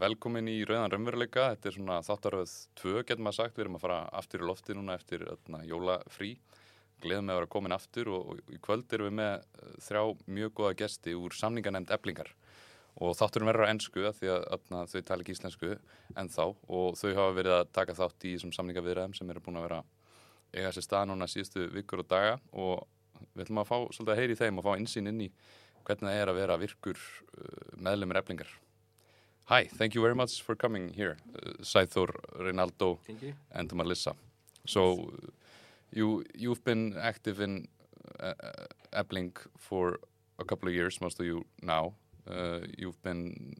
Velkomin í Rauðan Raunveruleika, þetta er svona þáttaröð 2 getur maður sagt, við erum að fara aftur í lofti núna eftir öðna, jólafrí, gleðum með að vera komin aftur og, og í kvöld erum við með uh, þrjá mjög goða gesti úr samninganemnd eblingar og þátturum verður á ennsku því að öðna, þau tala ekki íslensku en þá og þau hafa verið að taka þátt í þessum samningaviðræðum sem eru búin að vera eiga sér stað núna síðustu vikur og daga. Og við ætlum að fá svolítið að heyri þeim og fá insýn inn í hvernig það er að vera virkur uh, meðlumir eblingar. Hi, thank you very much for coming here, uh, Saithor, Rinaldo, and Melissa. So, you you've been active in uh, Ebling for a couple of years, most of you now. Uh, you've been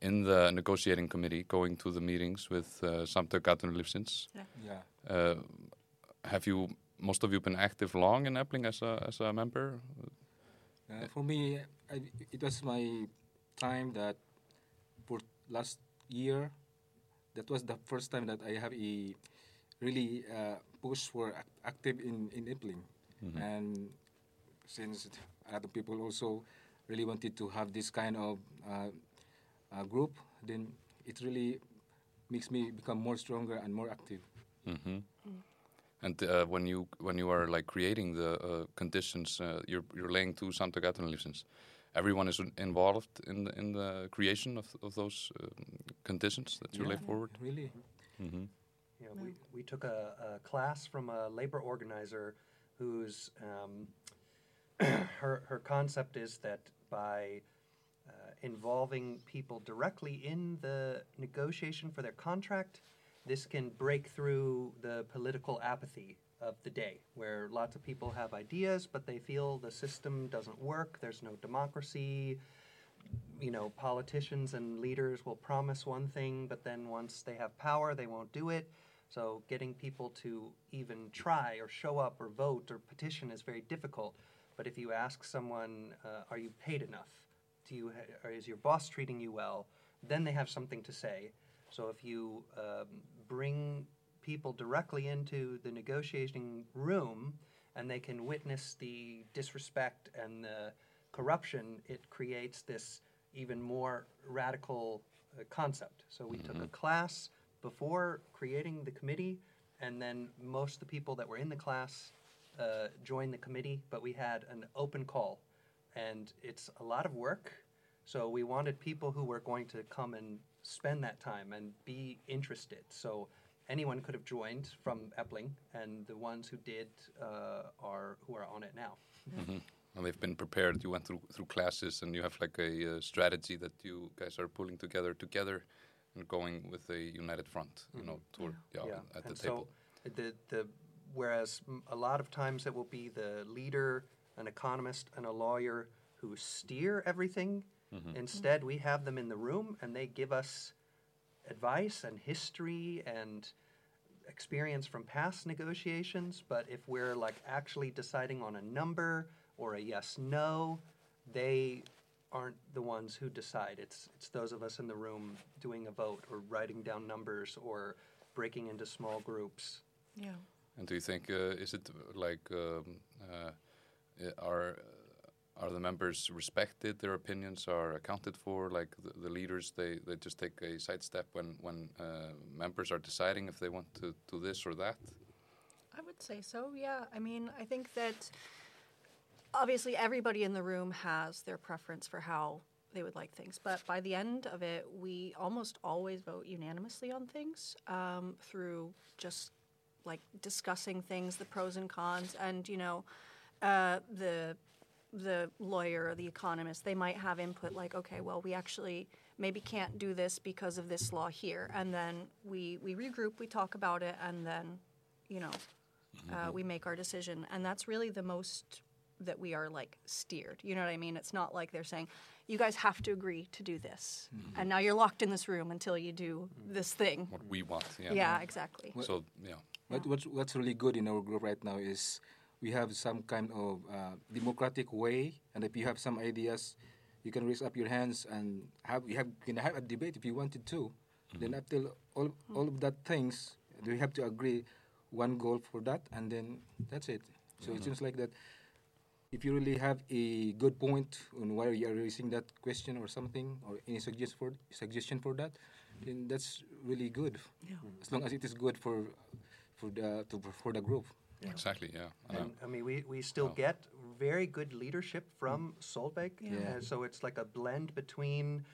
in the negotiating committee, going to the meetings with uh, Samtök Atvinnulífsins. Yeah. Yeah. Uh, have you, most of you, been active long in Ebling as a as a member? Uh, for me, I, it was my time that last year, that was the first time that I have a really uh, push for ac- active in in Efling, and since a lot of people also really wanted to have this kind of uh, uh, group, then it really makes me become more stronger and more active. hmm And uh, when you when you are like creating the uh, conditions, uh, you're you're laying to Samtök Atvinnulífsins. Everyone is involved in the, in the creation of of those um, conditions that you lay forward. Really. hmm Yeah, Yeah, we, we took a, a class from a labor organizer whose um, her, her concept is that by uh, involving people directly in the negotiation for their contract, this can break through the political apathy of the day, where lots of people have ideas, but they feel the system doesn't work, there's no democracy, you know, politicians and leaders will promise one thing, but then once they have power, they won't do it. So getting people to even try or show up or vote or petition is very difficult. But if you ask someone, uh, "Are you paid enough? Do you ha- is your boss treating you well?" Then they have something to say. So if you um, bring people directly into the negotiating room and they can witness the disrespect and the corruption, it creates this even more radical uh, concept. So we took a class before creating the committee, and then most of the people that were in the class uh, joined the committee, but we had an open call. And it's a lot of work, so we wanted people who were going to come and spend that time and be interested. So anyone could have joined from Efling, and the ones who did uh, are who are on it now. hmm And they've been prepared. You went through through classes, and you have like a uh, strategy that you guys are pulling together together and going with a united front. You know, toward yeah, at the and table. so the the whereas m- a lot of times it will be the leader, an economist, and a lawyer who steer everything. Mm-hmm. Instead, we have them in the room and they give us advice and history and experience from past negotiations. But if we're like actually deciding on a number or a yes no, they aren't the ones who decide. It's it's those of us in the room doing a vote or writing down numbers or breaking into small groups. Yeah. And do you think uh, is it like um, uh, i- are are the members respected? Their opinions are accounted for. Like the, the leaders, they, they just take a sidestep when when uh, members are deciding if they want to do this or that. I would say so, yeah. I mean, I think that obviously everybody in the room has their preference for how they would like things. But by the end of it, we almost always vote unanimously on things um, through just like discussing things, the pros and cons, and you know, uh, the the lawyer or the economist, they might have input like, okay, well, we actually maybe can't do this because of this law here, and then we we regroup, we talk about it, and then, you know, uh, mm-hmm. we make our decision, and that's really the most that we are like steered. You know what I mean? It's not like they're saying, you guys have to agree to do this, mm-hmm. and now you're locked in this room until you do mm. this thing. What we want. Yeah. Yeah, exactly. So yeah. What, what's, what's really good in our group right now is we have some kind of uh, democratic way, and if you have some ideas, you can raise up your hands and have you have you can have a debate if you wanted to. Then after all all of that things, we have to agree one goal for that, and then that's it. So it seems like that. If you really have a good point on why you are raising that question or something, or any suggestion for suggestion for that, then that's really good. Yeah. As long as it is good for for the to, for the group. Exactly, yeah. I. And uh, I mean, we, we still Oh. get very good leadership from mm. Solveig. Yeah. Yeah. So it's like a blend between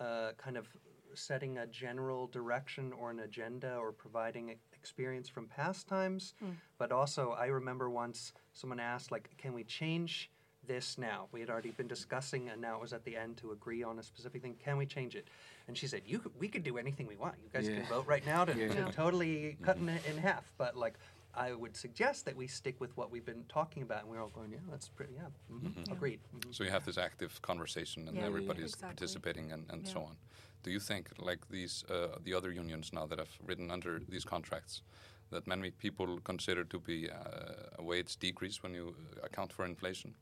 uh, kind of setting a general direction or an agenda or providing e- experience from past times. Hmm. But also, I remember once someone asked, like, can we change this now? We had already been discussing, and now it was at the end to agree on a specific thing. Can we change it? And she said, "You, could, we could do anything we want. You guys can vote right now to, Yeah. to Yeah. totally cut mm-hmm. it in half." But like, I would suggest that we stick with what we've been talking about, and we're all going, "Yeah, that's pretty, yeah, mhm, agreed." mhm." So you have this active conversation and Yeah, everybody's exactly. participating and, and so on. Do you think, like these, uh, the other unions now that have written under these contracts, that many people consider to be uh, a wage decrease when you uh, account for inflation?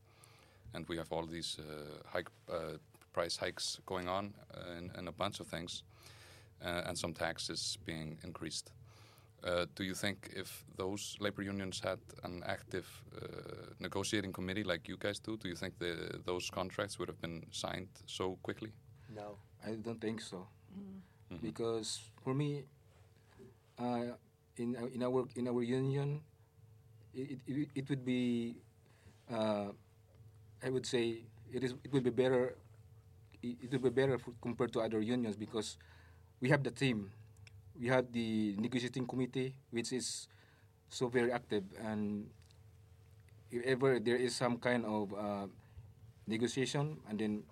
And we have all these uh, hike, uh, price hikes going on uh, and, and a bunch of things, uh, and some taxes being increased. Uh, do you think if those labor unions had an active uh, negotiating committee like you guys do, do you think the, those contracts would have been signed so quickly? No. I don't think so, Mhm. because for me, uh, in our- in our in our union, it it, it would be, uh, I would say it is it would be better. It, it would be better compared to other unions because we have the team, we have the negotiating committee which is so very active and if ever there is some kind of uh, negotiation and then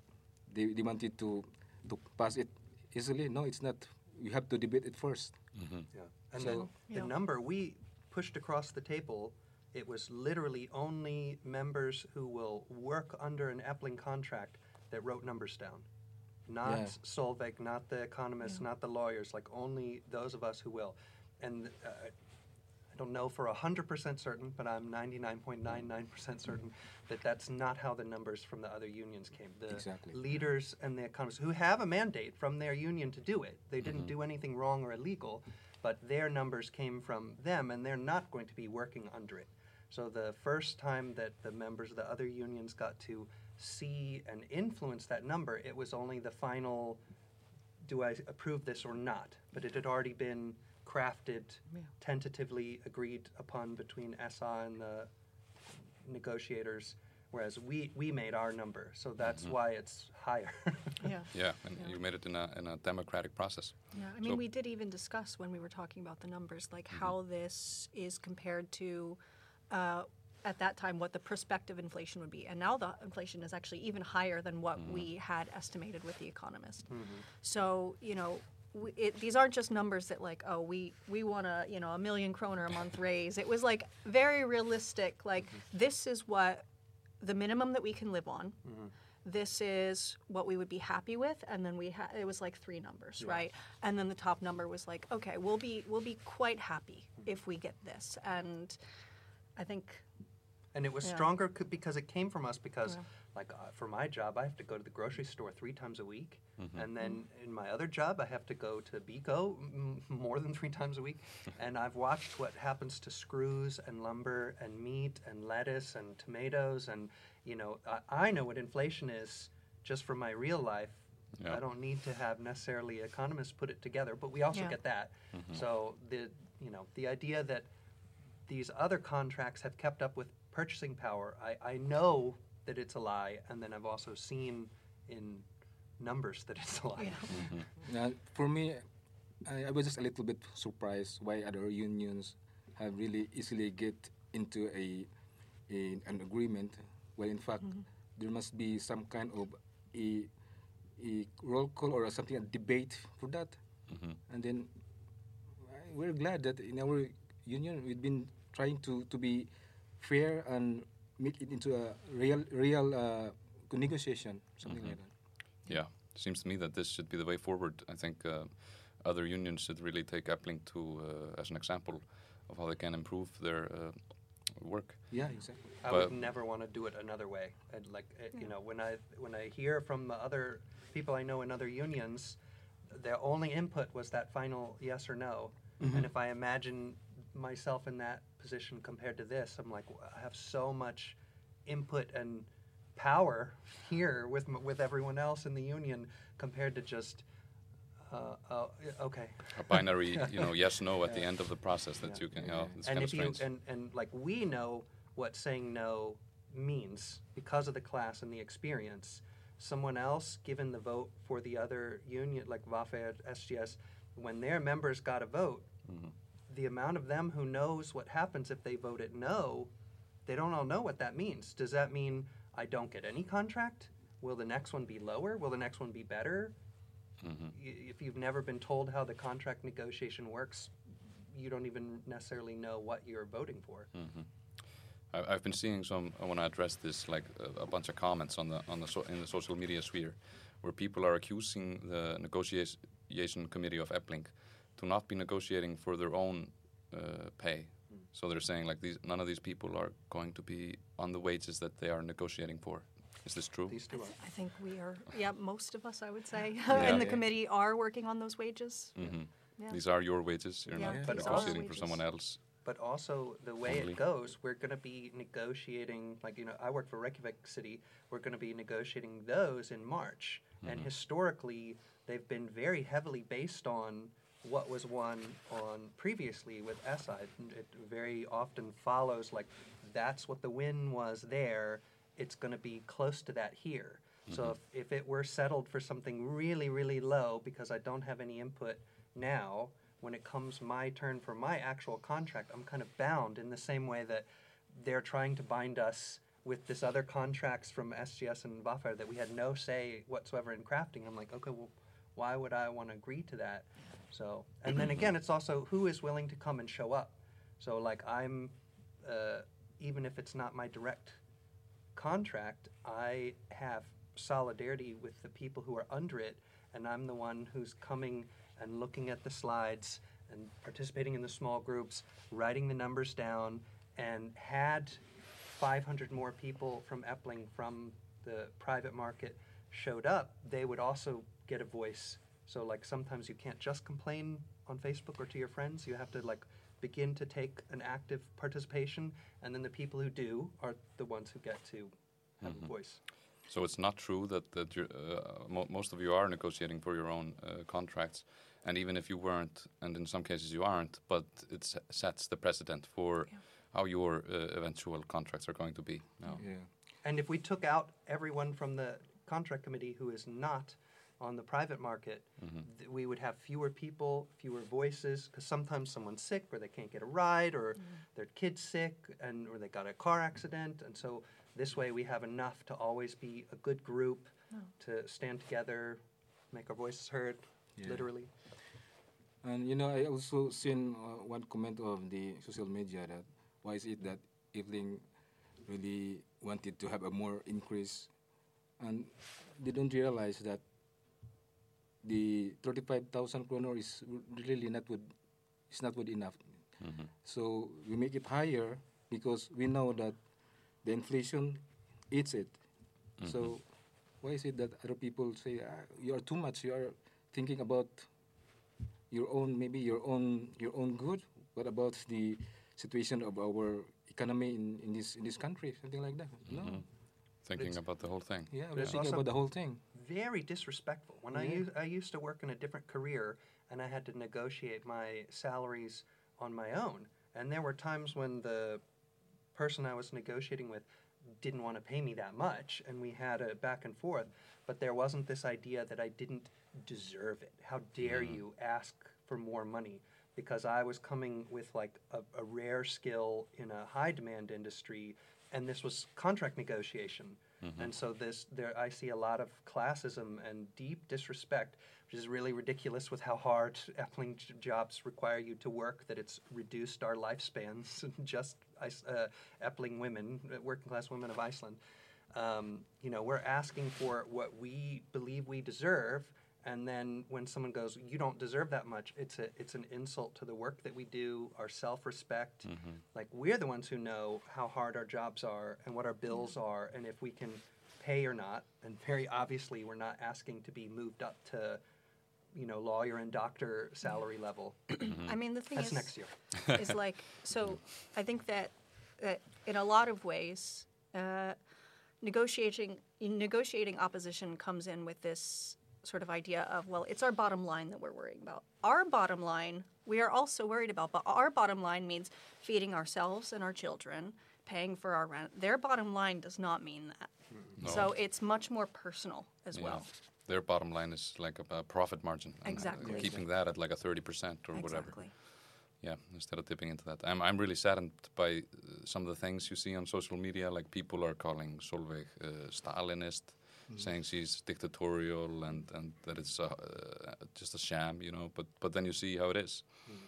they, they wanted to to pass it easily no it's not you have to debate it first Mm-hmm. Yeah. And So- the, the Yeah. number we pushed across the table, it was literally only members who will work under an Efling contract that wrote numbers down. Not Yeah. Solveig, not the economists, Yeah. not the lawyers, like only those of us who will. And uh, I don't know for 100% certain, but I'm 99.99% certain that that's not how the numbers from the other unions came. The Exactly. leaders and the economists who have a mandate from their union to do it, they didn't do anything wrong or illegal, but their numbers came from them and they're not going to be working under it. So the first time that the members of the other unions got to see and influence that number, it was only the final do I approve this or not? But it had already been crafted, Yeah. tentatively agreed upon between SA and the negotiators, whereas we, we made our number. So that's Mhm. why it's higher. Yeah. Yeah, and Yeah. you made it in a, in a democratic process. Yeah, I mean, So- we did even discuss when we were talking about the numbers, like Mm-hmm. how this is compared to, uh, at that time, what the prospective inflation would be. And now the inflation is actually even higher than what Mm-hmm. we had estimated with The Economist. Mm-hmm. So, you know, we, it, these aren't just numbers that like, oh, we, we want a, you know, a million kroner a month raise. It was like very realistic, like Mm-hmm. this is what the minimum that we can live on Mm-hmm. this is what we would be happy with and then we had it was like three numbers Yeah. right and then the top number was like okay we'll be we'll be quite happy if we get this and i think And it was Yeah. stronger c- because it came from us. Because, Yeah. like, uh, for my job, I have to go to the grocery store three times a week, Mm-hmm. and then in my other job, I have to go to Byko m- more than three times a week. and I've watched what happens to screws and lumber and meat and lettuce and tomatoes, and you know, I, I know what inflation is just from my real life. Yeah. I don't need to have necessarily economists put it together, but we also Yeah. get that. Mm-hmm. So the you know the idea that these other contracts have kept up with purchasing power, I, I know that it's a lie, and then I've also seen in numbers that it's a lie. yeah Now, for me, I, I was just a little bit surprised why other unions have really easily get into a, a an agreement. Well, in fact, there must be some kind of a a roll call or something a debate for that, Mhm. and then I- we're glad that in our union we've been trying to, to be fair and make it into a real real uh, negotiation, something like that. Yeah, seems to me that this should be the way forward. I think uh, other unions should really take Efling to uh, as an example of how they can improve their uh, work. Yeah, exactly. I But- would never want to do it another way. And like uh, you know, when I when I hear from the other people I know in other unions, their only input was that final yes or no. And if I imagine myself in that position compared to this, I'm like, I have so much input and power here with with everyone else in the union compared to just Uh, yeah, okay. A binary, you know, yes, no at the end of the process that Yeah. you can, oh, it's and kind of if you strange. and and like we know what saying no means because of the class and the experience. Someone else given the vote for the other union, like VR, SGS, when their members got a vote, Mm-hmm. The amount of them who knows what happens if they vote voted no, they don't all know what that means. Does that mean I don't get any contract? Will the next one be lower? Will the next one be better? Mm-hmm. Y- If you've never been told how the contract negotiation works, you don't even necessarily know what you're voting for. Mm-hmm. I, I've been seeing some. when I want to address this, like a, a bunch of comments on the on the so, in the social media sphere, where people are accusing the negotiation committee of Efling to not be negotiating for their own uh, pay. So they're saying like these, none of these people are going to be on the wages that they are negotiating for. Is this true? These I, two th- are. I think we are, yeah, most of us, I would say, Yeah. in the Yeah. committee are working on those wages. hmm Yeah. These are your wages. You're Yeah, not these negotiating for someone else. But also the way Only. it goes, we're going to be negotiating. Like you know, I work for Reykjavik City. We're going to be negotiating those in March, and Mhm. historically, they've been very heavily based on what was won on previously with SI. And It very often follows like that's what the win was there. It's going to be close to that here. So mm-hmm. if, if it were settled for something really, really low because I don't have any input now, when it comes my turn for my actual contract, I'm kind of bound in the same way that they're trying to bind us with this other contracts from SGS and VR that we had no say whatsoever in crafting. I'm like, okay, well, why would I want to agree to that? So, and then again, it's also who is willing to come and show up. So, like, I'm, uh, even if it's not my direct contract, I have solidarity with the people who are under it, and I'm the one who's coming and looking at the slides and participating in the small groups, writing the numbers down, and had 500 more people from Efling from the private market showed up, they would also get a voice. So like sometimes you can't just complain on Facebook or to your friends. You have to like begin to take an active participation, and then the people who do are the ones who get to have a voice. So it's not true that that you're, uh, mo- most of you are negotiating for your own uh, contracts, and even if you weren't, and in some cases you aren't, but it s- sets the precedent for Yeah. how your uh, eventual contracts are going to be. No. Yeah. And if we took out everyone from the contract committee who is not on the private market, th- we would have fewer people, fewer voices, because sometimes someone's sick or they can't get a ride or their kid's sick and or they got a car accident. And so this way we have enough to always be a good group to stand together, make our voices heard, Yeah. literally. And you know, I also seen uh, one comment of the social media that why is it that Efling really wanted to have a more increase, and they don't realize that the thirty-five thousand kroner is really not good. It's not good enough. Mhm. So we make it higher because we know that the inflation eats it. So why is it that other people say ah, you are too much? You are thinking about your own maybe your own your own good. What about the situation of our economy in, in this in this country? Something like that. No. Mhm. Thinking It's- about the whole thing. Yeah, we're it's thinking also- about the whole thing. Very disrespectful. When I used I used to work in a different career and I had to negotiate my salaries on my own. And there were times when the person I was negotiating with didn't want to pay me that much and we had a back and forth, but there wasn't this idea that I didn't deserve it. How dare you ask for more money? Because I was coming with like a, a rare skill in a high demand industry and this was contract negotiation. And so this there I see a lot of classism and deep disrespect, which is really ridiculous with how hard Efling jobs require you to work. That it's reduced our lifespans. just uh, Efling women, uh, working class women of Iceland. Um, you know, we're asking for what we believe we deserve, and then when someone goes, "You don't deserve that much," it's a it's an insult to the work that we do, our self-respect. Like we're the ones who know how hard our jobs are and what our bills are, and if we can pay or not. And very obviously, we're not asking to be moved up to, you know, lawyer and doctor salary level. I mean, the thing That's is, next year. is like so. I think that that in a lot of ways, uh, negotiating negotiating opposition comes in with this sort of idea of, well, it's our bottom line that we're worrying about. Our bottom line, we are also worried about, but our bottom line means feeding ourselves and our children, paying for our rent. Their bottom line does not mean that. So it's much more personal as Yeah. well. Their bottom line is like a, a profit margin. and, uh, Exactly. keeping that at like a 30% or whatever. Yeah, instead of dipping into that. I'm, I'm really saddened by uh, some of the things you see on social media, like people are calling Solveig uh, Stalinist, saying she's dictatorial and, and that it's a, uh, just a sham, you know, but, but then you see how it is.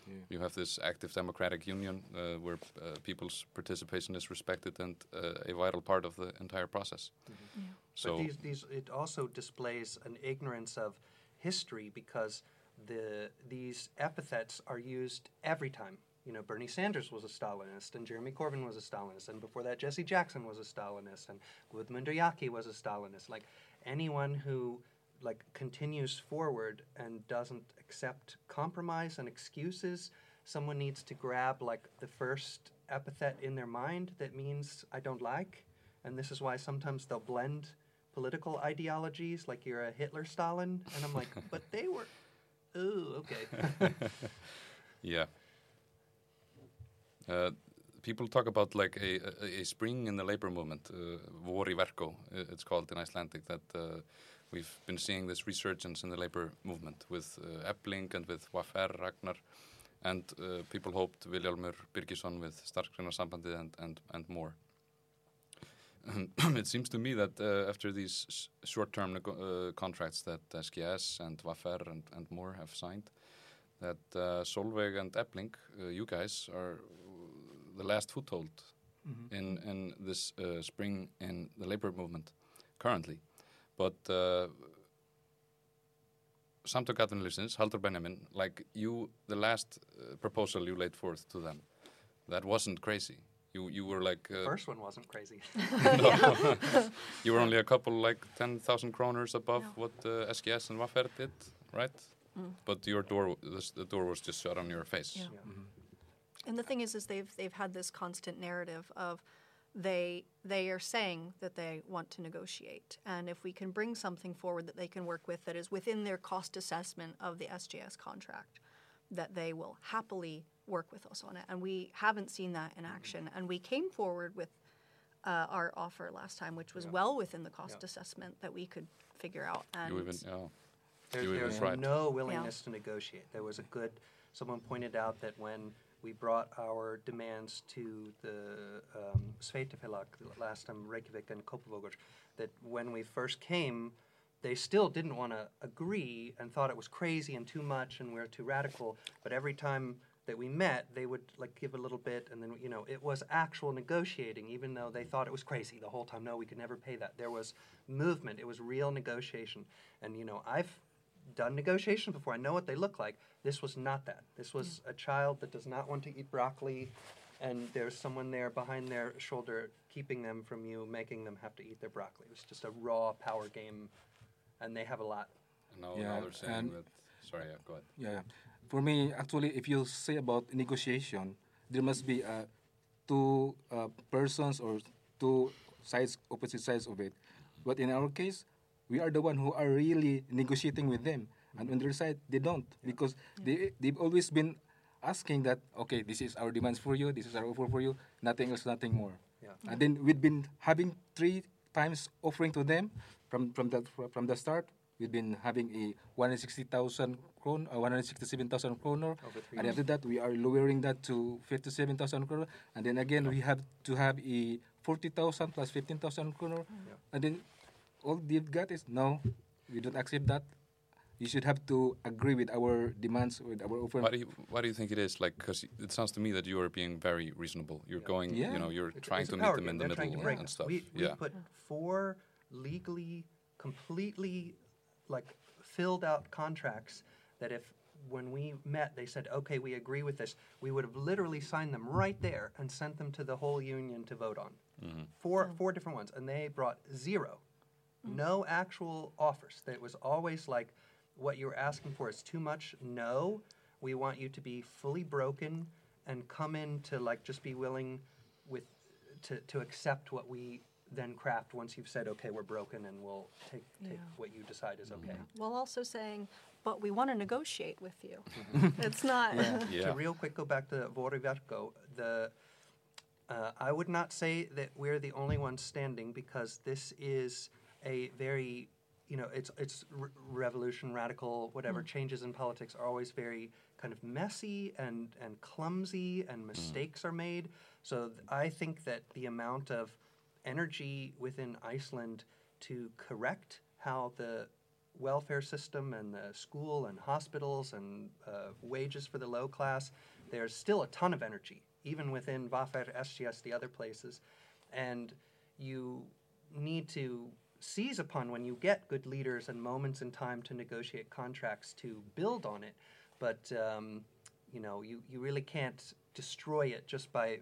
Yeah. You have this active democratic union uh, where uh, people's participation is respected and uh, a vital part of the entire process. So, but these, these, it also displays an ignorance of history because the these epithets are used every time. You know, Bernie Sanders was a Stalinist, and Jeremy Corbyn was a Stalinist, and before that, Jesse Jackson was a Stalinist, and Gudmundur Jaki was a Stalinist. Like anyone who like continues forward and doesn't accept compromise and excuses, someone needs to grab like the first epithet in their mind that means I don't like, and this is why sometimes they'll blend political ideologies, like you're a Hitler Stalin, and I'm like, but they were, ooh, okay. Yeah. Uh, people talk about like a, a, spring in the labor movement, uh, vor i verko, uh, it's called in Icelandic, that uh, we've been seeing this resurgence in the labor movement with uh, Ebling and with Waffer Ragnar, and uh, people hoped Viljalmur Birgisson with Starfsgreinasambandið and, and, and more. it seems to me that uh, after these short-term uh, contracts that SGS and Waffer and, and more have signed, that uh, Solveig and Ebling, uh, you guys, are the last foothold in, in this uh, spring in the labor movement currently. But uh, Samtök Atvinnulífsins, Haldur Benjamin, like you, the last uh, proposal you laid forth to them, that wasn't crazy. You, you were like uh, First one wasn't crazy. you were only a couple like 10,000 kroners above No. what uh, SGS and Waffer did, right? But your door, this, the door was just shut on your face. Yeah. Yeah. And the thing is, is they've they've had this constant narrative of they they are saying that they want to negotiate, and if we can bring something forward that they can work with that is within their cost assessment of the SGS contract, that they will happily work with us on it. And we haven't seen that in action. And we came forward with uh, our offer last time, which was Yeah. well within the cost Yeah. assessment that we could figure out. And You even, yeah. There, You there even was tried. no willingness to negotiate. There was a good. Someone pointed out that when we brought our demands to the um, Sveitafélag last time, Reykjavik and Kópavogur, that when we first came, they still didn't want to agree and thought it was crazy and too much and we are too radical. But every time that we met, they would like give a little bit, and then you know it was actual negotiating, even though they thought it was crazy the whole time. No, we could never pay that. There was movement. It was real negotiation, and you know I've done negotiations before. I know what they look like. This was not that. This was a child that does not want to eat broccoli, and there's someone there behind their shoulder keeping them from you, making them have to eat their broccoli. It was just a raw power game, and they have a lot. And now, Yeah, now they're saying that. Sorry, yeah, go ahead. Yeah, for me, actually, if you say about negotiation, there must be uh, two uh, persons or two sides, opposite sides of it. But in our case, we are the one who are really negotiating with them, and on their side, they don't. Because they they've always been asking that okay, this is our demands for you, this is our offer for you, nothing else, nothing more. Yeah. And then we've been having three times offering to them from from the from the start. We've been having a 160,000 kron, uh, 167,000 kroner, and after that we are lowering that to 57,000 kroner, and then again we have to have a 40,000 plus 15,000 kroner, and then all they've got is no, we don't accept that. You should have to agree with our demands, with our offer. Why do you Why do you think it is? Like, because it sounds to me that you are being very reasonable. You're Yeah. going, Yeah. you know, you're It's- trying it's to meet them in the They're trying to middle break and stuff. We, we yeah, put four legally, completely, like filled out contracts that if when we met they said, okay, we agree with this, we would have literally signed them right there and sent them to the whole union to vote on. Mm-hmm. Four four different ones, and they brought zero, Mm. no actual offers. It was always like, what you're asking for is too much. No, we want you to be fully broken and come in to like just be willing with to, to accept what we then craft once you've said, okay, we're broken and we'll take, take Yeah. what you decide is okay. Mm-hmm. While also saying, but we want to negotiate with you. Mm-hmm. it's not. Yeah. To real quick go back to Voriverko, the uh, I would not say that we're the only ones standing because this is a very you know it's it's r- revolution radical whatever. Changes in politics are always very kind of messy and and clumsy and mistakes are made. So th- i think that the amount of energy within iceland to correct how the welfare system and the school and hospitals and uh, wages for the low class, there's still a ton of energy, even within VR, SGS, the other places. And you need to seize upon when you get good leaders and moments in time to negotiate contracts to build on it. But, um, you know, you, you really can't destroy it just by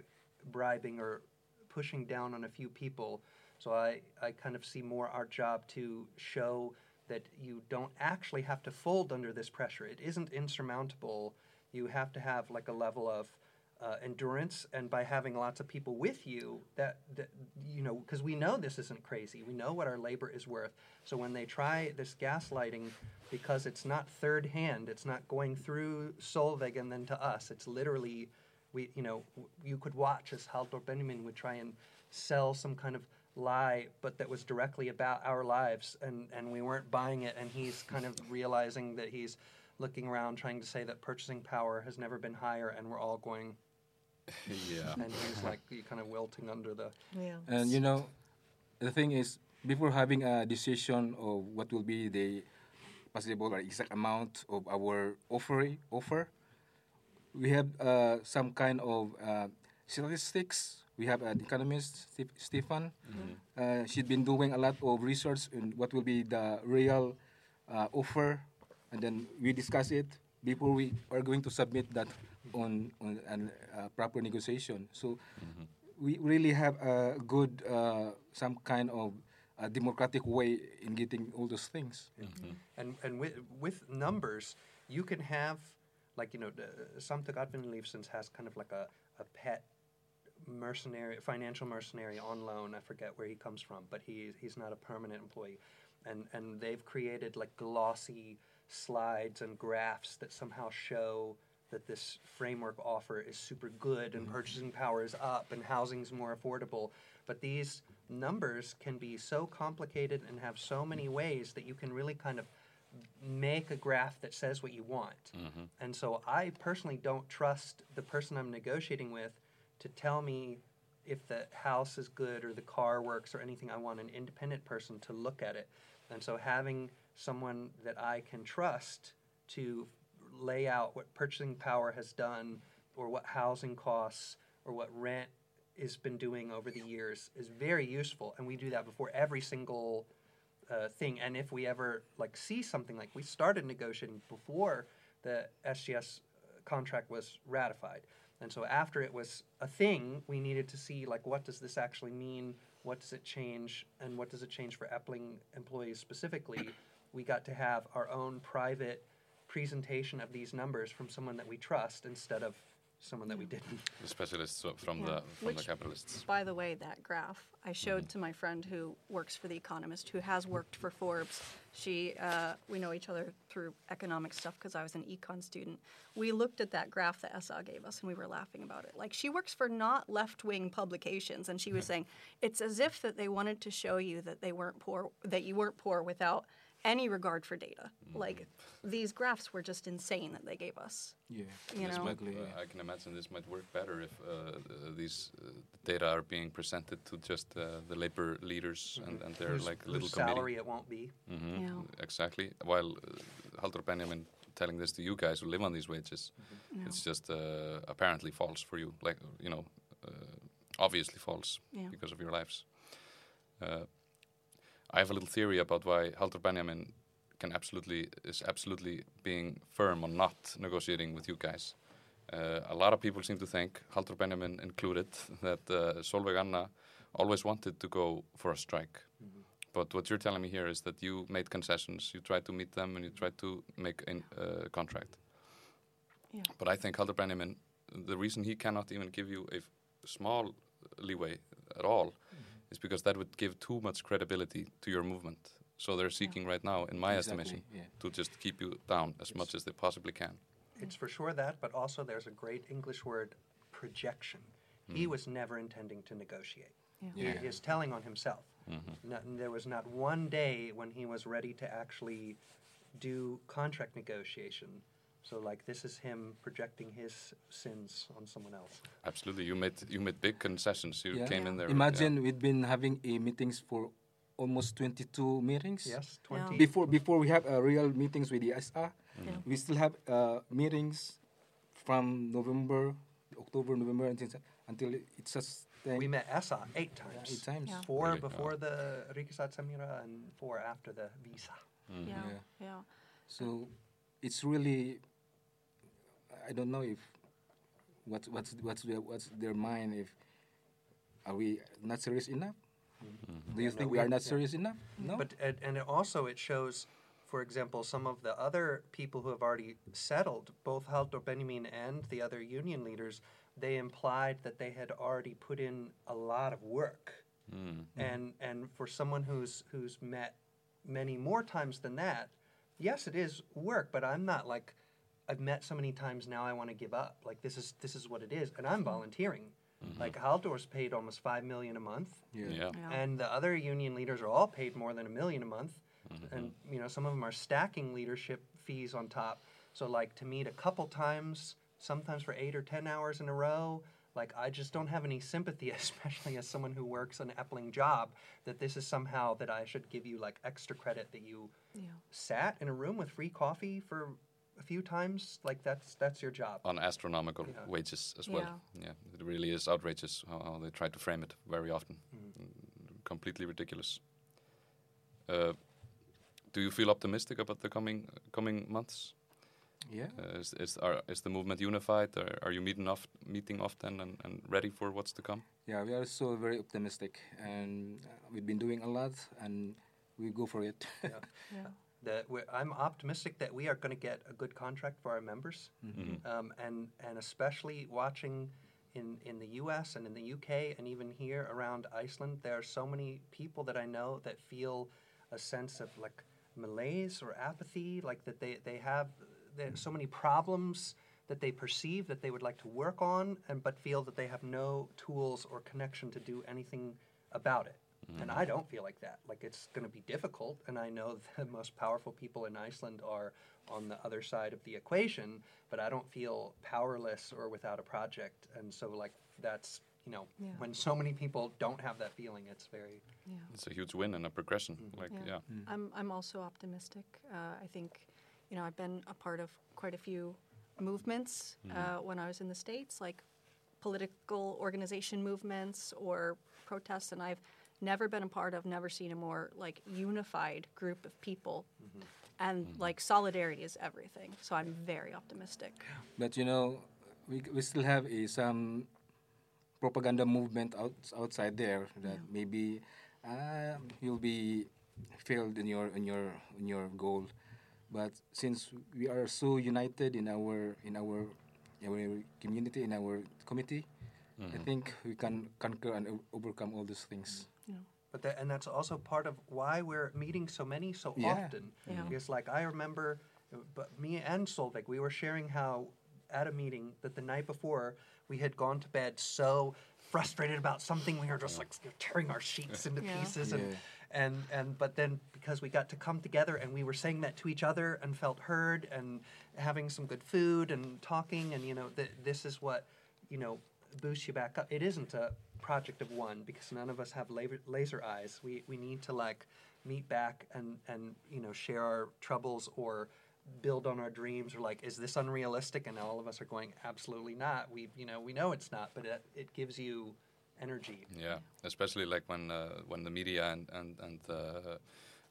bribing or pushing down on a few people. So I, I kind of see more our job to show that you don't actually have to fold under this pressure. It isn't insurmountable. You have to have like a level of uh, endurance, and by having lots of people with you, that, that you know, because we know this isn't crazy. We know what our labor is worth. So when they try this gaslighting, because it's not third hand, it's not going through Solveig and then to us. It's literally, we, you know, you could watch as Halldor Benjamin would try and sell some kind of lie, but that was directly about our lives, and, and we weren't buying it. And he's kind of realizing that he's looking around, trying to say that purchasing power has never been higher, and we're all going. yeah. And he's like you kind of wilting under the. yeah. And you know, the thing is, before having a decision of what will be the possible or exact amount of our offer, offer, we have uh, some kind of uh, statistics. We have an economist, Stef- Stefan. Uh, she's been doing a lot of research on what will be the real uh, offer, and then we discuss it before we are going to submit that on on a uh, proper negotiation. So we really have a good uh, some kind of uh democratic way in getting all those things. And and with with numbers, you can have like you know Samtök Atvinnulífsins has kind of like a, a pet mercenary financial mercenary on loan. I forget where he comes from, but he he's not a permanent employee, and and they've created like glossy slides and graphs that somehow show that this framework offer is super good and mm-hmm. purchasing power is up and housing's more affordable. But these numbers can be so complicated and have so many mm-hmm. ways that you can really kind of make a graph that says what you want. Mm-hmm. And so I personally don't trust the person I'm negotiating with to tell me if the house is good or the car works or anything. I want an independent person to look at it. And so having someone that I can trust to lay out what purchasing power has done or what housing costs or what rent has been doing over the years is very useful and we do that before every single uh, thing. And if we ever like see something like we started negotiating before the SGS contract was ratified. And so after it was a thing we needed to see like what does this actually mean? What does it change? And what does it change for Efling employees specifically? We got to have our own private presentation of these numbers from someone that we trust instead of someone that we didn't The specialists from Yeah. the from the capitalists. By the way, that graph I showed to my friend who works for The Economist, who has worked for Forbes. She, uh, we know each other through economic stuff because I was an econ student. We looked at that graph that SA gave us and we were laughing about it. Like she works for not left-wing publications, and she was saying it's as if that they wanted to show you that they weren't poor, that you weren't poor without any regard for data. Like these graphs were just insane that they gave us. Yeah, You This know? might, uh, I can imagine this might work better if uh, these uh, data are being presented to just uh, the labor leaders and, and their whose, like whose little salary committee. it won't be Mhm, Yeah. Exactly. While uh, Halldor Benjamin telling this to you guys who live on these wages, Yeah. it's just uh, apparently false for you. Like you know, uh, obviously false Yeah. because of your lives. I have a little theory about why Halldor Benjamin can absolutely is absolutely being firm on not negotiating with you guys. Uh, a lot of people seem to think, Halldor Benjamin included, that uh, Solveig Anna always wanted to go for a strike. But what you're telling me here is that you made concessions, you tried to meet them, and you tried to make a uh, contract. Yeah. But I think Halldor Benjamin, the reason he cannot even give you a small leeway at all is because that would give too much credibility to your movement. So they're seeking right now, in my Exactly, estimation, yeah. to just keep you down as much as they possibly can. It's for sure that, but also there's a great English word, projection. He hmm. was never intending to negotiate. Yeah. He is telling on himself. Mm-hmm. Not, there was not one day when he was ready to actually do contract negotiation. So, like, this is him projecting his sins on someone else. Absolutely, you made you made big concessions. You Yeah. came in there. with- Imagine we'd been having a meetings for almost 22 meetings. Yes, 20. Before before we have uh, real meetings with the SA, Yeah. we still have uh, meetings from November, October, November until until it's just We met Essa eight times. eight times. Yeah. Four Really? before the Rikisat Samira and four after the visa. Mm-hmm. Yeah. Yeah. Yeah. So it's really I don't know if what's what's what's their what's their mind if are we not serious enough? Mm-hmm. Do you Yeah, think we we- are not yeah. serious enough? No. But and, and it also it shows, for example, some of the other people who have already settled, both Halldor Benjamin and the other union leaders, they implied that they had already put in a lot of work. Mm. And and for someone who's who's met many more times than that, yes, it is work. But I'm not like I've met so many times now. I want to give up. Like this is this is what it is, and I'm mm-hmm. volunteering. Mm-hmm. Like Halldor's paid almost five million a month yeah. Yeah. Yeah. and the other union leaders are all paid more than a million a month mm-hmm. and you know some of them are stacking leadership fees on top so like to meet a couple times sometimes for eight or ten hours in a row like i just don't have any sympathy especially as someone who works an Efling job that this is somehow that i should give you like extra credit that you Yeah. sat in a room with free coffee for a few times like that's that's your job On astronomical Yeah. wages as well. Yeah. Yeah, it really is outrageous how, how they try to frame it very often. Mm-hmm. Mm, Completely ridiculous. Uh, do you feel optimistic about the coming coming months? Yeah. Uh, is is, are, is the movement unified? Or are you meeting off meeting often and, and ready for what's to come? Yeah, we are so very optimistic, and uh, we've been doing a lot, and we go for it. yeah. Yeah. that we're, I'm optimistic that we are going to get a good contract for our members, um, and and especially watching in in the U.S. and in the U.K. and even here around Iceland, there are so many people that I know that feel a sense of like malaise or apathy, like that they they have so many problems that they perceive that they would like to work on, and but feel that they have no tools or connection to do anything about it. And I don't feel like that. Like it's going to be difficult, and I know the most powerful people in Iceland are on the other side of the equation, but I don't feel powerless or without a project. And so, like that's you know, Yeah. when so many people don't have that feeling, it's very Yeah. It's a huge win and a progression. Like Yeah. yeah, I'm I'm also optimistic. Uh, I think, you know, I've been a part of quite a few movements uh, when I was in the states, like political organization movements or protests, and I've never been a part of, never seen a more like unified group of people, mm-hmm. and mm-hmm. like solidarity is everything. So I'm very optimistic. But you know, we, we still have a, some propaganda movement out, outside there that Yeah. maybe uh, you'll be failed in your in your in your goal. But since we are so united in our in our our community in our committee, I mm-hmm. think we can conquer and o- overcome all these things. You know. But that, and that's also part of why we're meeting so many so Yeah. often. Yeah. Because like I remember, but me and Solveig, we were sharing how at a meeting that the night before we had gone to bed so frustrated about something we were just like tearing our sheets into Yeah. pieces and Yeah. and and but then because we got to come together and we were saying that to each other and felt heard and having some good food and talking and you know th- this is what you know boosts you back up it isn't a project of one because none of us have laser, eyes. We we need to like meet back and and you know share our troubles or build on our dreams or like is this unrealistic? And all of us are going absolutely not. We you know we know it's not but it, it gives you energy. Yeah, especially like when uh, when the media and and and uh,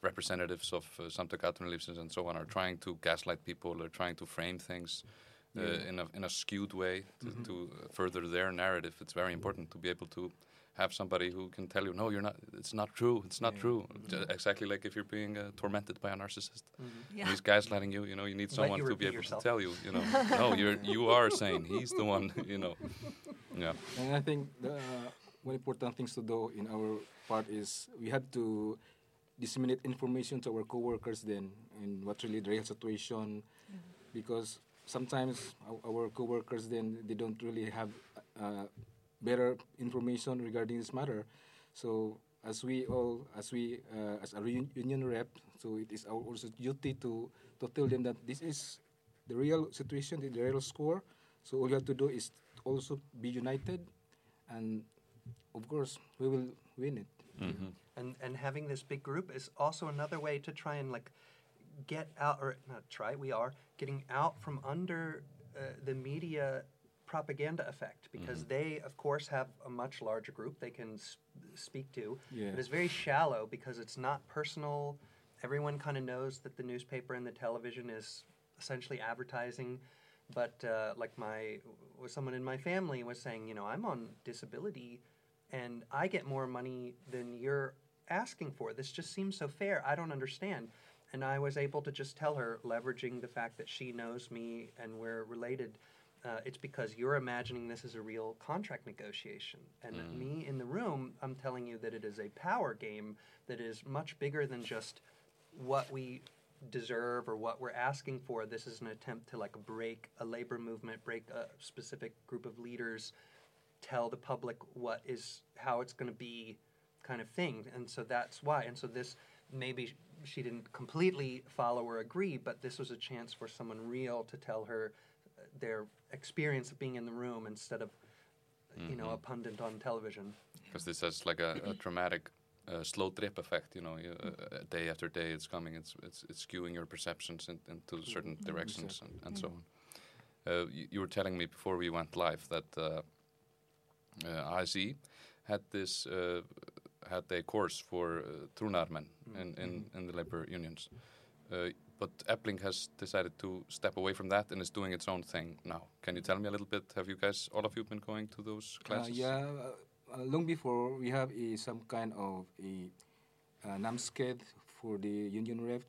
representatives of uh, Samtök Atvinnulífsins and so on are trying to gaslight people or trying to frame things uh, in a in a skewed way to, to further their narrative. It's very important to be able to have somebody who can tell you, no, you're not. It's not true. It's not true. Ju- Exactly like if you're being uh, tormented by a narcissist. Yeah. And he's gaslighting you. You know, you need someone you to be able yourself. to tell you. You know, no, you're you are sane. He's the one. You know, yeah. And I think the one important things to do in our part is we have to disseminate information to our coworkers then and what's really the real situation because sometimes our, our coworkers then they don't really have uh, better information regarding this matter. So as we all as we uh, as a union rep so it is our also duty to to tell them that this is the real situation the real score. So all you have to do is also be united and of course we will win it. And and having this big group is also another way to try and like get out or not try we are getting out from under uh, the media propaganda effect because they of course have a much larger group they can s- speak to. Yeah. but it's very shallow because it's not personal. Everyone kind of knows that the newspaper and the television is essentially advertising. But uh, like my was someone in my family was saying you know i'm on disability and i get more money than you're asking for. This just seems so fair. I don't understand and i was able to just tell her leveraging the fact that she knows me and we're related uh, it's because you're imagining this as a real contract negotiation and me in the room i'm telling you that it is a power game that is much bigger than just what we deserve or what we're asking for. This is an attempt to like break a labor movement, break a specific group of leaders, tell the public what is how it's going to be, kind of thing. And so that's why. And so this maybe she didn't completely follow or agree, but this was a chance for someone real to tell her uh, their experience of being in the room instead of you know a pundit on television. Because this has like a, a dramatic uh, slow drip effect. You know, you, uh, uh, day after day, it's coming. It's it's, it's skewing your perceptions in, into certain directions and, and so on. Uh, you, you were telling me before we went live that uh, uh, had this uh, had a course for uh, trúnaðarmenn in, in, in the labor unions. Uh, but Efling has decided to step away from that and is doing its own thing now. Can you tell me a little bit? Have you guys, all of you, been going to those Uh, classes? yeah, long before we have a, some kind of a uh, námskeið for the union rep,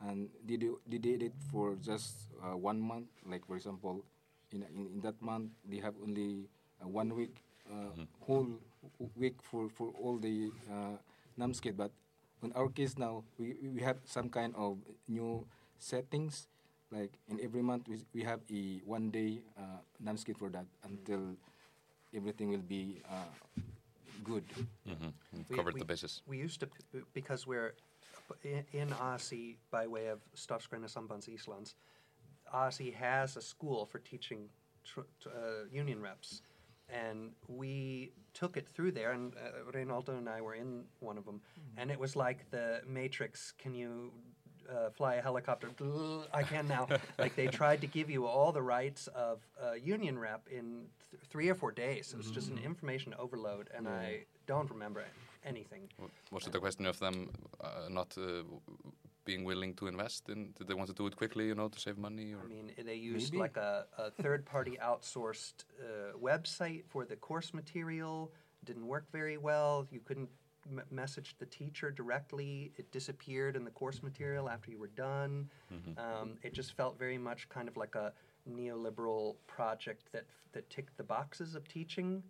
and they, do, they did it for just uh, one month. Like for example, in, in, in that month they have only uh, one week, uh, whole w- week for, for all the uh, námskeið. But in our case now, we, we have some kind of new settings. Like in every month, we, we have a one day uh, námskeið for that until everything will be uh, good. Mm-hmm. We- Covered we- the bases. We used to, p- because we're in, in ASI by way of Starfsgreina Sambands Islands, ASI has a school for teaching tr- t- uh, union reps. And we took it through there, and uh, Reynaldo and I were in one of them. And it was like the Matrix can you uh, fly a helicopter? I can now. like they tried to give you all the rights of a union rep in th- three or four days. It was just an information overload, and I don't remember anything. W- Was it a question of them uh, not uh, w- being willing to invest in? Did they want to do it quickly, you know, to save money? Or I mean, they used Maybe. like a, a third party outsourced uh, website for the course material. Didn't work very well. You couldn't m- message the teacher directly. It disappeared in the course material after you were done. Um, it just felt very much kind of like a neoliberal project that, that ticked the boxes of teaching.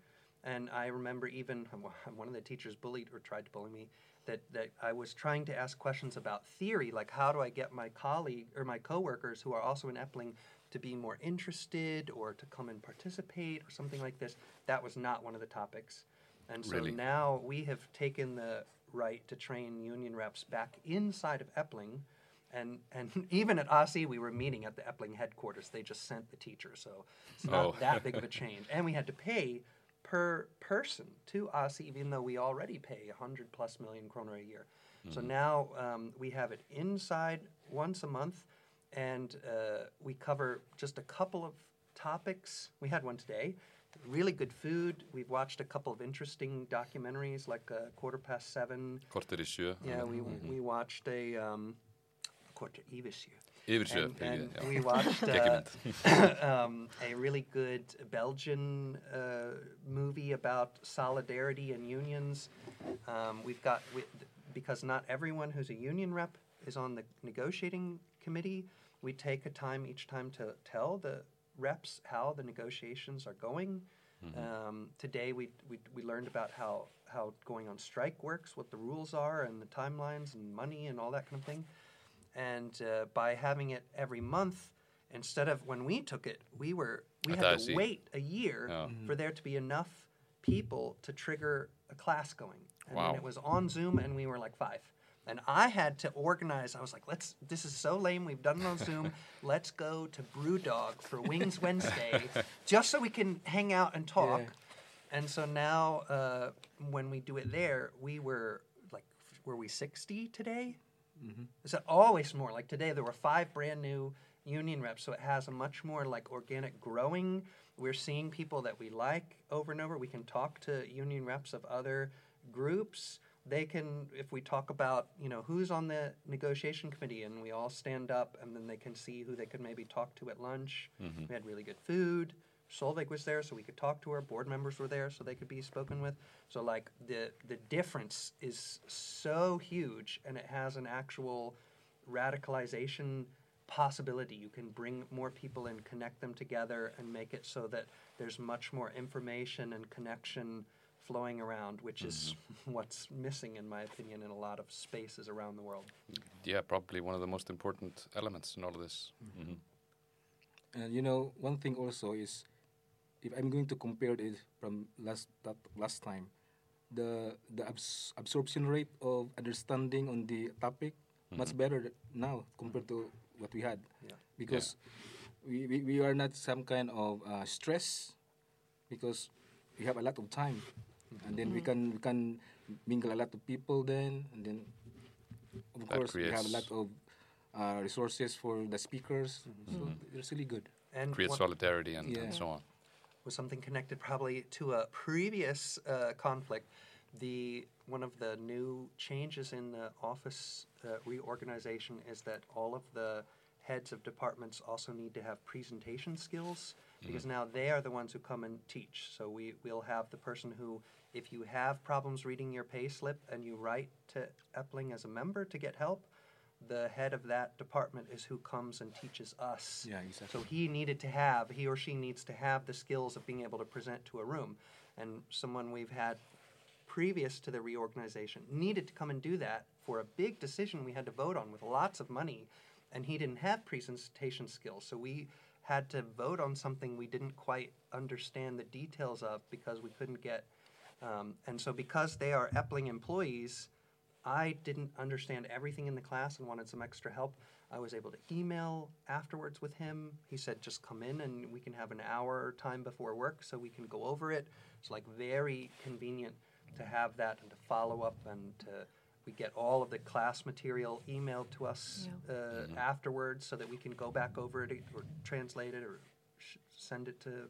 And I remember even one of the teachers bullied or tried to bully me that, that I was trying to ask questions about theory, like how do I get my colleague or my coworkers who are also in Efling to be more interested or to come and participate or something like this. That was not one of the topics. And so Really? now we have taken the right to train union reps back inside of Efling. And, and even at ASI, we were meeting at the Efling headquarters. They just sent the teacher, so it's not Oh. that big of a change. And we had to pay per person to us, even though we already pay 100 plus million kroner a year. So now um, we have it inside once a month, and uh, we cover just a couple of topics. We had one today. Really good food. We've watched a couple of interesting documentaries, like uh, Quarter Past Seven. Korter sjö. Yeah, we we watched a um, Korter yfir sjö. And, and já. we watched uh, um, a really good Belgian uh, about solidarity and unions. Um, we've got we, because not everyone who's a union rep is on the negotiating committee. We take a time each time to tell the reps how the negotiations are going. Um, today we, we we learned about how how going on strike works, what the rules are, and the timelines, and money, and all that kind of thing. And uh, by having it every month, instead of when we took it, we were we I had to wait a year Yeah. for there to be enough people to trigger a class going. And Wow. it was on Zoom, and we were like five. And I had to organize. I was like, "Let's. This is so lame. We've done it on Zoom. Let's go to BrewDog for Wings Wednesday, just so we can hang out and talk." Yeah. And so now, uh, when we do it there, we were like, were we sixty today? Is it always more? Like today, there were five brand new union reps, so it has a much more like organic growing. We're seeing people that we like over and over. We can talk to union reps of other groups. They can, if we talk about, you know, who's on the negotiation committee, and we all stand up, and then they can see who they could maybe talk to at lunch. Mm-hmm. We had really good food. Solveig was there, so we could talk to her. Board members were there, so they could be spoken with. So like the the difference is so huge, and it has an actual radicalization possibility. You can bring more people and connect them together, and make it so that there's much more information and connection flowing around, which is mm-hmm. what's missing, in my opinion, in a lot of spaces around the world. Yeah, probably one of the most important elements in all of this. Mhm. And you know, one thing also is, if I'm going to compare it from last that last time, the the abs- absorption rate of understanding on the topic much mm-hmm. better now compared to what we had, Yeah. because we, we, we are not some kind of uh, stress, because we have a lot of time, and then we can we can mingle a lot of people then, and then of That course we have a lot of uh, resources for the speakers, so it's really good. And Create solidarity and, Yeah. and so on. was something connected probably to a previous uh, conflict. The one of the new changes in the office uh, reorganization is that all of the heads of departments also need to have presentation skills because now they are the ones who come and teach. So we will have the person who, if you have problems reading your pay slip and you write to Efling as a member to get help, the head of that department is who comes and teaches us. Yeah, exactly. So he needed to have, he or she needs to have the skills of being able to present to a room. And someone we've had previous to the reorganization needed to come and do that for a big decision we had to vote on with lots of money. And he didn't have presentation skills. So we had to vote on something we didn't quite understand the details of because we couldn't get. Um, and so because they are Efling employees, I didn't understand everything in the class and wanted some extra help. I was able to email afterwards with him. He said, just come in and we can have an hour time before work so we can go over it. It's like very convenient to have that and to follow up and to, we get all of the class material emailed to us Yeah. uh, afterwards so that we can go back over it or translate it or sh- send it to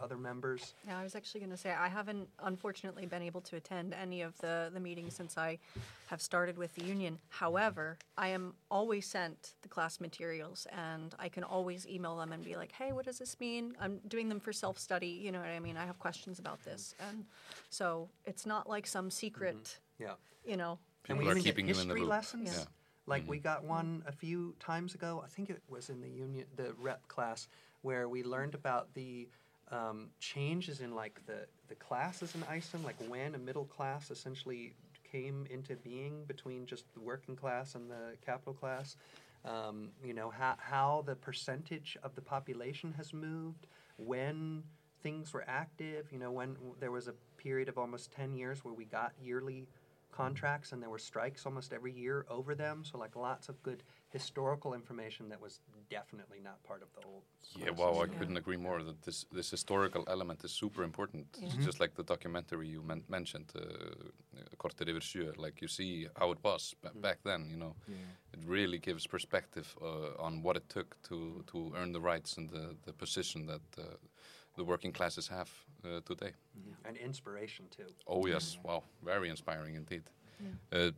other members. Yeah, I was actually going to say I haven't unfortunately been able to attend any of the the meetings since I have started with the union. However, I am always sent the class materials, and I can always email them and be like, "Hey, what does this mean?" I'm doing them for self study. You know what I mean? I have questions about this, and so it's not like some secret. Mm-hmm. Yeah. You know, and we are even get keeping you in the history loop. lessons. Yeah. Like we mm-hmm. got one a few times ago. I think it was in the union, the rep class, where we learned about the um, changes in like the the classes in Iceland, like when a middle class essentially came into being between just the working class and the capital class. Um, you know how how the percentage of the population has moved when things were active. You know when there was a period of almost ten years where we got yearly contracts and there were strikes almost every year over them. So like lots of good historical information that was definitely not part of the old. Yeah, sources. wow, I Yeah. couldn't agree more that this this historical element is super important. It's Yeah. just like the documentary you men- mentioned, uh, Korter yfir sjö, like you see how it was ba- back then, you know. It really gives perspective uh, on what it took to, to earn the rights and the, the position that uh, the working classes have uh, today. and inspiration too. Oh yes, wow, very inspiring indeed. Uh,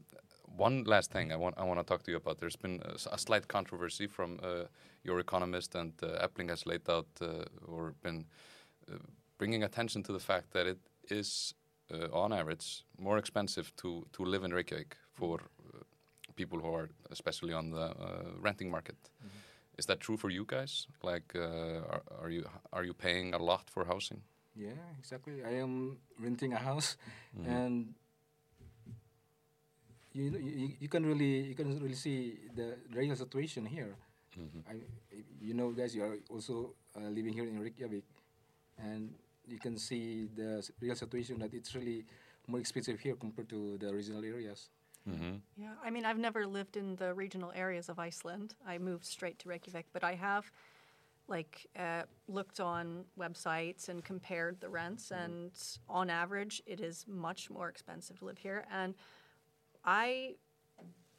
one last thing I want I want to talk to you about. There's been a slight controversy from uh, your economist, and uh, Efling has laid out uh, or been uh, bringing attention to the fact that it is, uh, on average, more expensive to to live in Reykjavik for uh, people who are especially on the uh, renting market. Is that true for you guys? Like, uh, are, are you are you paying a lot for housing? Yeah, exactly. I am renting a house, and you, you you can really you can really see the real situation here. I, you know, guys, you are also uh, living here in Reykjavik, and you can see the real situation that it's really more expensive here compared to the regional areas. Mm-hmm. Yeah, I mean, I've never lived in the regional areas of Iceland. I moved straight to Reykjavik, but I have, like, uh, looked on websites and compared the rents, and on average, it is much more expensive to live here. And I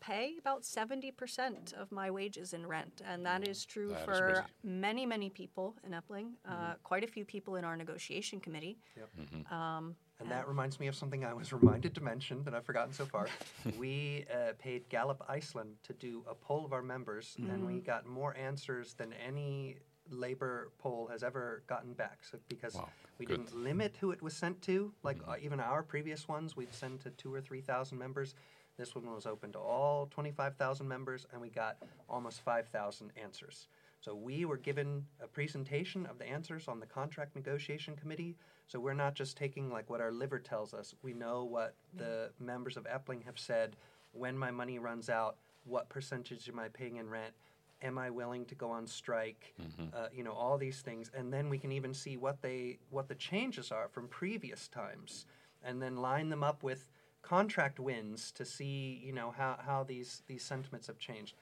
pay about 70% of my wages in rent, and that is mm, true That is for crazy. many, many people in Efling, uh, mm-hmm. quite a few people in our negotiation committee. Mm-hmm. Um, and that reminds me of something I was reminded to mention that I've forgotten so far. we uh, paid Gallup Iceland to do a poll of our members, and we mm-hmm. got more answers than any labor poll has ever gotten back. So because Wow, we good. didn't limit who it was sent to, like uh, even our previous ones, we'd send to two or three thousand members. This one was open to all twenty-five thousand members, and we got almost five thousand answers. So we were given a presentation of the answers on the contract negotiation committee. So we're not just taking like what our liver tells us. We know what the members of Efling have said. When my money runs out, what percentage am I paying in rent? Am I willing to go on strike? Uh, you know all these things, and then we can even see what they what the changes are from previous times, and then line them up with contract wins to see you know how, how these these sentiments have changed.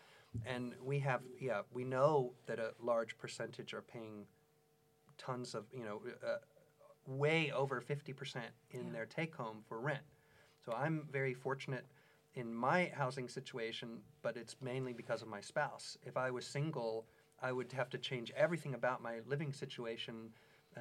And we have yeah we know that a large percentage are paying tons of you know uh, way over 50% in Yeah. their take home for rent. So i'm very fortunate in my housing situation but it's mainly because of my spouse if i was single i would have to change everything about my living situation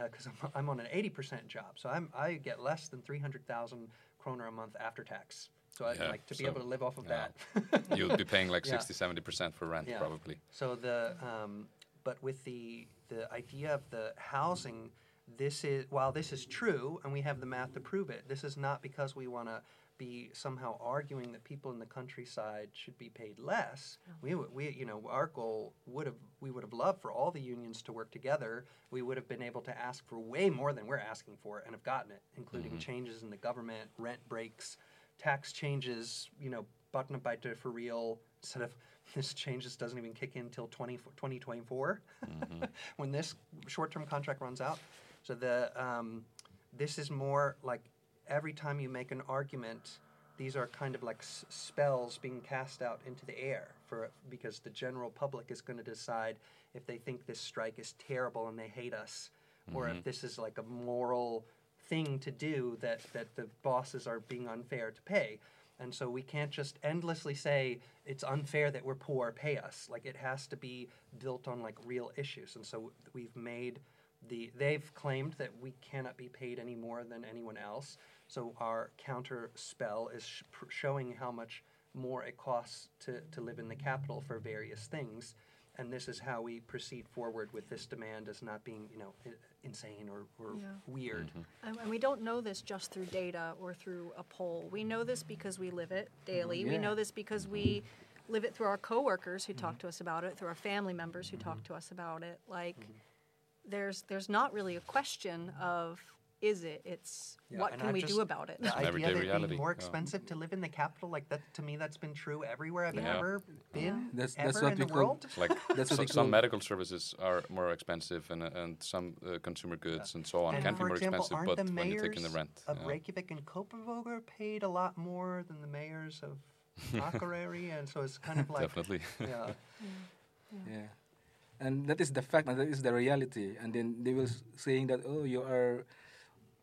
because I'm, I'm on an 80% job so I'm, i get less than 300000 kroner a month after tax so i'd Yeah, like to be so- able to live off of yeah. that You'll be paying like Yeah. 60, 70% for rent, Yeah. probably. So the um, but with the the idea of the housing, this is while this is true, and we have the math to prove it. This is not because we want to be somehow arguing that people in the countryside should be paid less. We would- we you know our goal would have we would have loved for all the unions to work together. We would have been able to ask for way more than we're asking for and have gotten it, including changes in the government, rent breaks, tax changes. You know, barnabætur for real instead of this changes doesn't even kick in until 20, 2024 when this short-term contract runs out. So the um, this is more like every time you make an argument, these are kind of like s- spells being cast out into the air for because the general public is going to decide if they think this strike is terrible and they hate us, or if mm-hmm. this is like a moral thing to do that that the bosses are being unfair to pay. And so we can't just endlessly say it's unfair that we're poor, pay us. Like it has to be built on like real issues. And so we've made the they've claimed that we cannot be paid any more than anyone else. So our counter spell is sh- pr- showing how much more it costs to, to live in the capital for various things. And this is how we proceed forward with this demand as not being, you know, i- insane or, or Yeah. weird. Mm-hmm. And and we don't know this just through data or through a poll. We know this because we live it daily. Mm-hmm. We know this because we mm-hmm. live it through our coworkers who talk to us about it, through our family members who talk to us about it. Like, there's there's not really a question of is it? It's Yeah, what can I've we just- do about it? The idea that it reality, being more yeah. expensive to live in the capital, like that, to me, that's been true everywhere I've Yeah. ever been, That's- ever that's what in we the call- world. Like That's so, some medical services are more expensive and, and some uh, consumer goods and so on and can be more example, expensive, aren't but the when you mayors take in the rent. of yeah. Reykjavik and Copenhagen paid a lot more than the mayors of Akureyri, and so it's kind of like, Definitely. yeah, Yeah, and that is the fact, and that is the reality. And then they will s- saying that oh, you are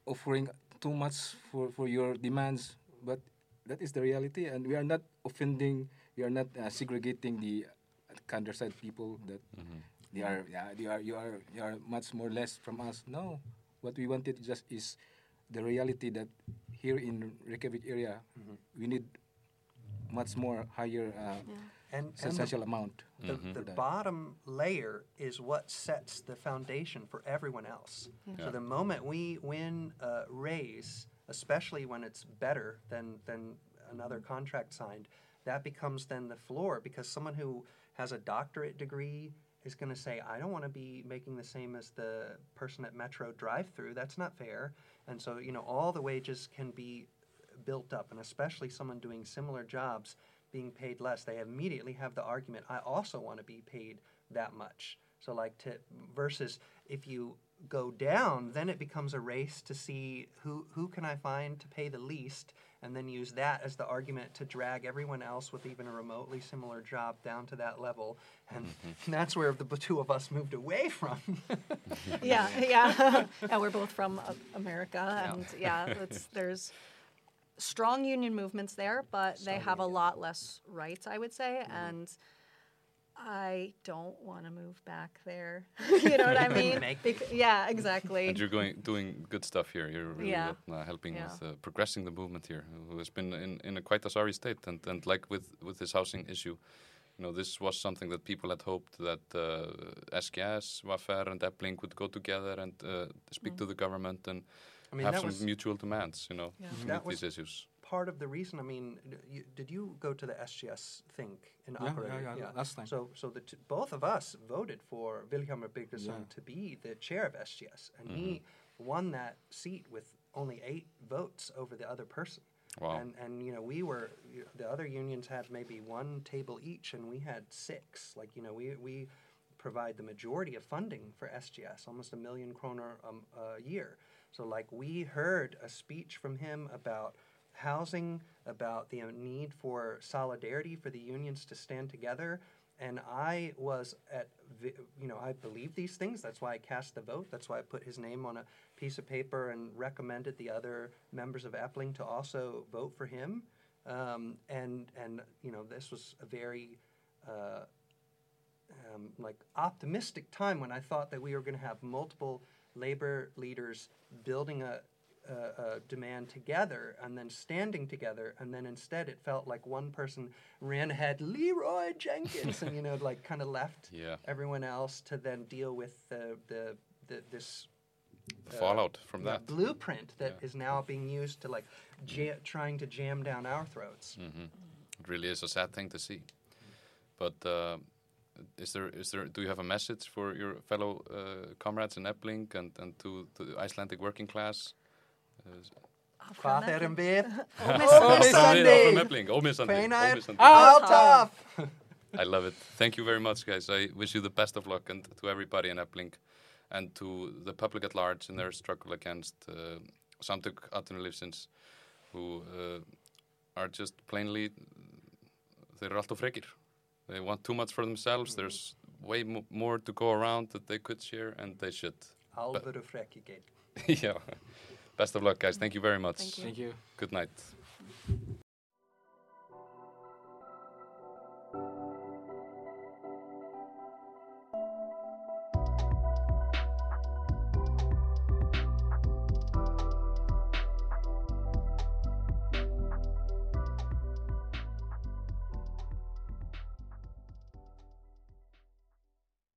offering too much for for your demands, but that is the reality, and we are not offending. We are not uh, segregating the countryside people that they are yeah they are you are you are much more less from us. No, what we wanted just is the reality that here in Reykjavik area we need much more higher uh, and, and the, amount. the, Mm-hmm. the bottom layer is what sets the foundation for everyone else. So Yeah. the moment we win a raise, especially when it's better than than another contract signed, that becomes then the floor because someone who has a doctorate degree is going to say, I don't want to be making the same as the person at Metro drive through. That's not fair. And so, you know, all the wages can be built up, and especially someone doing similar jobs being paid less, they immediately have the argument, I also want to be paid that much. So, like, to versus if you go down, then it becomes a race to see who, who can I find to pay the least, and then use that as the argument to drag everyone else with even a remotely similar job down to that level. And that's where the two of us moved away from. yeah, yeah. yeah, we're both from uh, America, and yeah, it's, there's strong union movements there, but they have a lot less rights, I would say, and I don't want to move back there. you know what I mean? make Bec- yeah, exactly. And you're going doing good stuff here. You're really Yeah. uh, helping Yeah. with uh, progressing the movement here, who has been in, in a quite a sorry state. And, and like with, with this housing issue, you know, this was something that people had hoped that uh, SGS, VR, and Efling would go together and uh, speak to the government and I mean, have some was mutual demands, you know, Yeah. to That meet these issues. part of the reason. I mean, you, did you go to the SGS think in Yeah, Akureyri? yeah, yeah, last time. So, so the t- both of us voted for Vilhjálmur Birgisson Yeah. to be the chair of SGS, and he won that seat with only eight votes over the other person. Wow. And and you know we were the other unions had maybe one table each, and we had six. Like you know we we provide the majority of funding for SGS, almost a million kroner um, a year. So like we heard a speech from him about housing, about the uh, need for solidarity for the unions to stand together. And I was at, you know, I believe these things. That's why I cast the vote. That's why I put his name on a piece of paper and recommended the other members of Efling to also vote for him. Um, and and you know, this was a very uh, um, like optimistic time when I thought that we were going to have multiple labor leaders building a, a, a demand together and then standing together, and then instead it felt like one person ran ahead, Leroy Jenkins, and you know, like kind of left Yeah. everyone else to then deal with the the, the this The fallout from that. blueprint that is Yeah. now being used to like ja- trying to jam down our throats. hmm It really is a sad thing to see. But uh, is there is there do you have a message for your fellow uh, comrades in Epling and, and to, to the Icelandic working class? Uh, Hvað erum við? from Sunday. From Epling, Ómi Sunday. Hvenær? Ómi Sunday. Alltaf! I love it. Thank you very much, guys. I wish you the best of luck and to everybody in Epling and to the public at large in their struggle against uh, Samtök Atvinnulífsins who uh, are just plainly þeir eru alltaf frekir. They want too much for themselves. There's way mo more to go around that they could share and they should. Alvöru frekki geit. yeah. Best of luck, guys. Thank you very much. Thank you. Thank you. Good night.